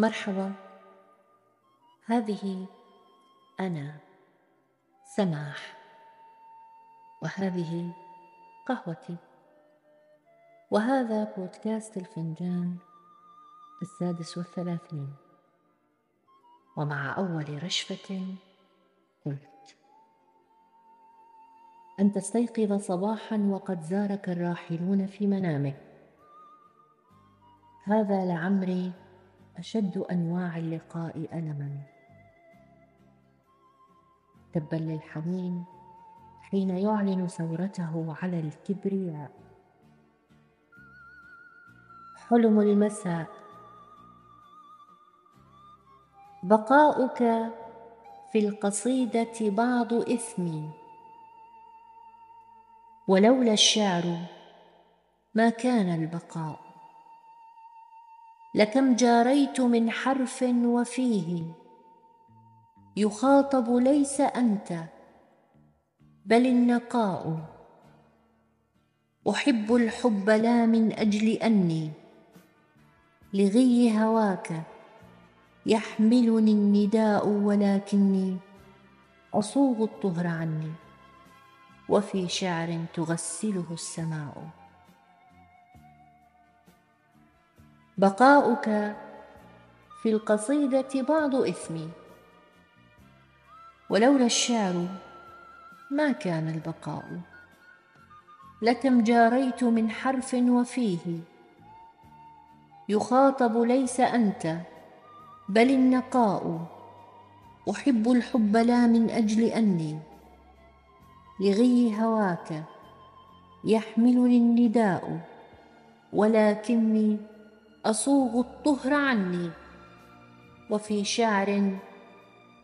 مرحبا. هذه أنا سماح. وهذه قهوتي. وهذا بودكاست الفنجان السادس والثلاثين. ومع أول رشفة قلت. أن تستيقظ صباحا وقد زارك الراحلون في منامك. هذا لعمري أشد أنواع اللقاء ألما. تبا للحنين حين يعلن ثورته على الكبرياء. حلم المساء. بقاؤك في القصيدة بعض اثمي ولولا الشعر ما كان البقاء. لكم جاريت من حرف وفيه. يخاطب ليس أنت بل النقاء. أحب الحب لا من أجل أني لغي هواك يحملني النداء ولكني أصوغ الطهر عني. وفي شعر تغسله السماء. بقاؤك في القصيدة بعض إثمي ولولا الشعر ما كان البقاء. لكم جاريت من حرف وفيه. يخاطب ليس أنت بل النقاء. أحب الحب لا من أجل أني. لغي هواك يحملني النداء ولكني أصوغ الطهر عني. وفي شعر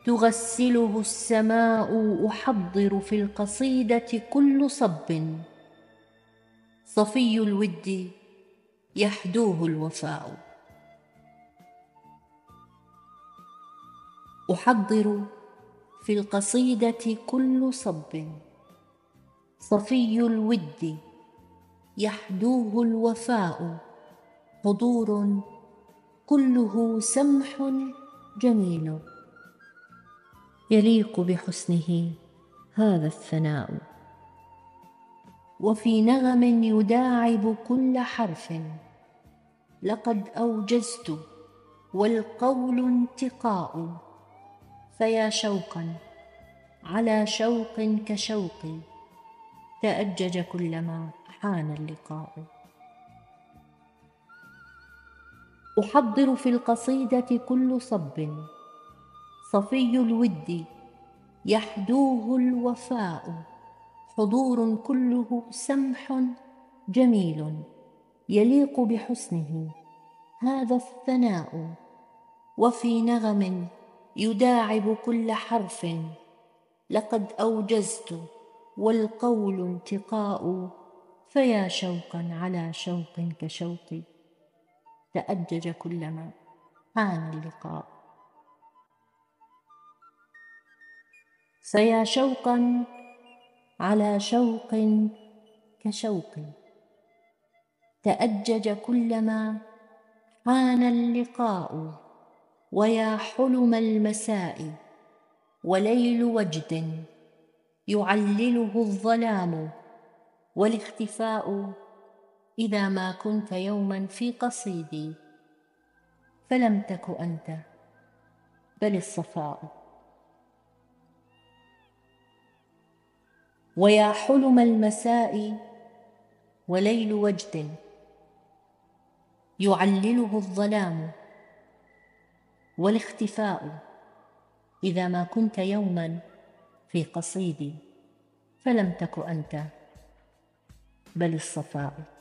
تغسله السماء أحضر في القصيدة كل صب. صفي الود يحدوه الوفاء. أحضر في القصيدة كل صب. صفي الود يحدوه الوفاء. حضور كله سمح جميل. يليق بحسنه هذا الثناء. وفي نغم يداعب كل حرف. لقد أوجزت والقول انتقاء. فيا شوقا على شوق كشوقي تأجج كلما حان اللقاء. احضر في القصيدة كل صب. صفي الود يحدوه الوفاء. حضور كله سمح جميل يليق بحسنه. هذا الثناء وفي نغم يداعب كل حرف. لقد أوجزت والقول انتقاء. فيا شوقا على شوق كشوقي. تأجج كلما حان اللقاء. فيا شوقا على شوق كشوق. تأجج كلما حان اللقاء ويا حلم المساء وليل وجد يعلله الظلام والاختفاء إذا ما كنت يوما في قصيدي. فلم تك أنت بل الصفاء. ويا حلم المساء وليل وجد يعلله الظلام والاختفاء إذا ما كنت يوما في قصيدي. فلم تك أنت بل الصفاء.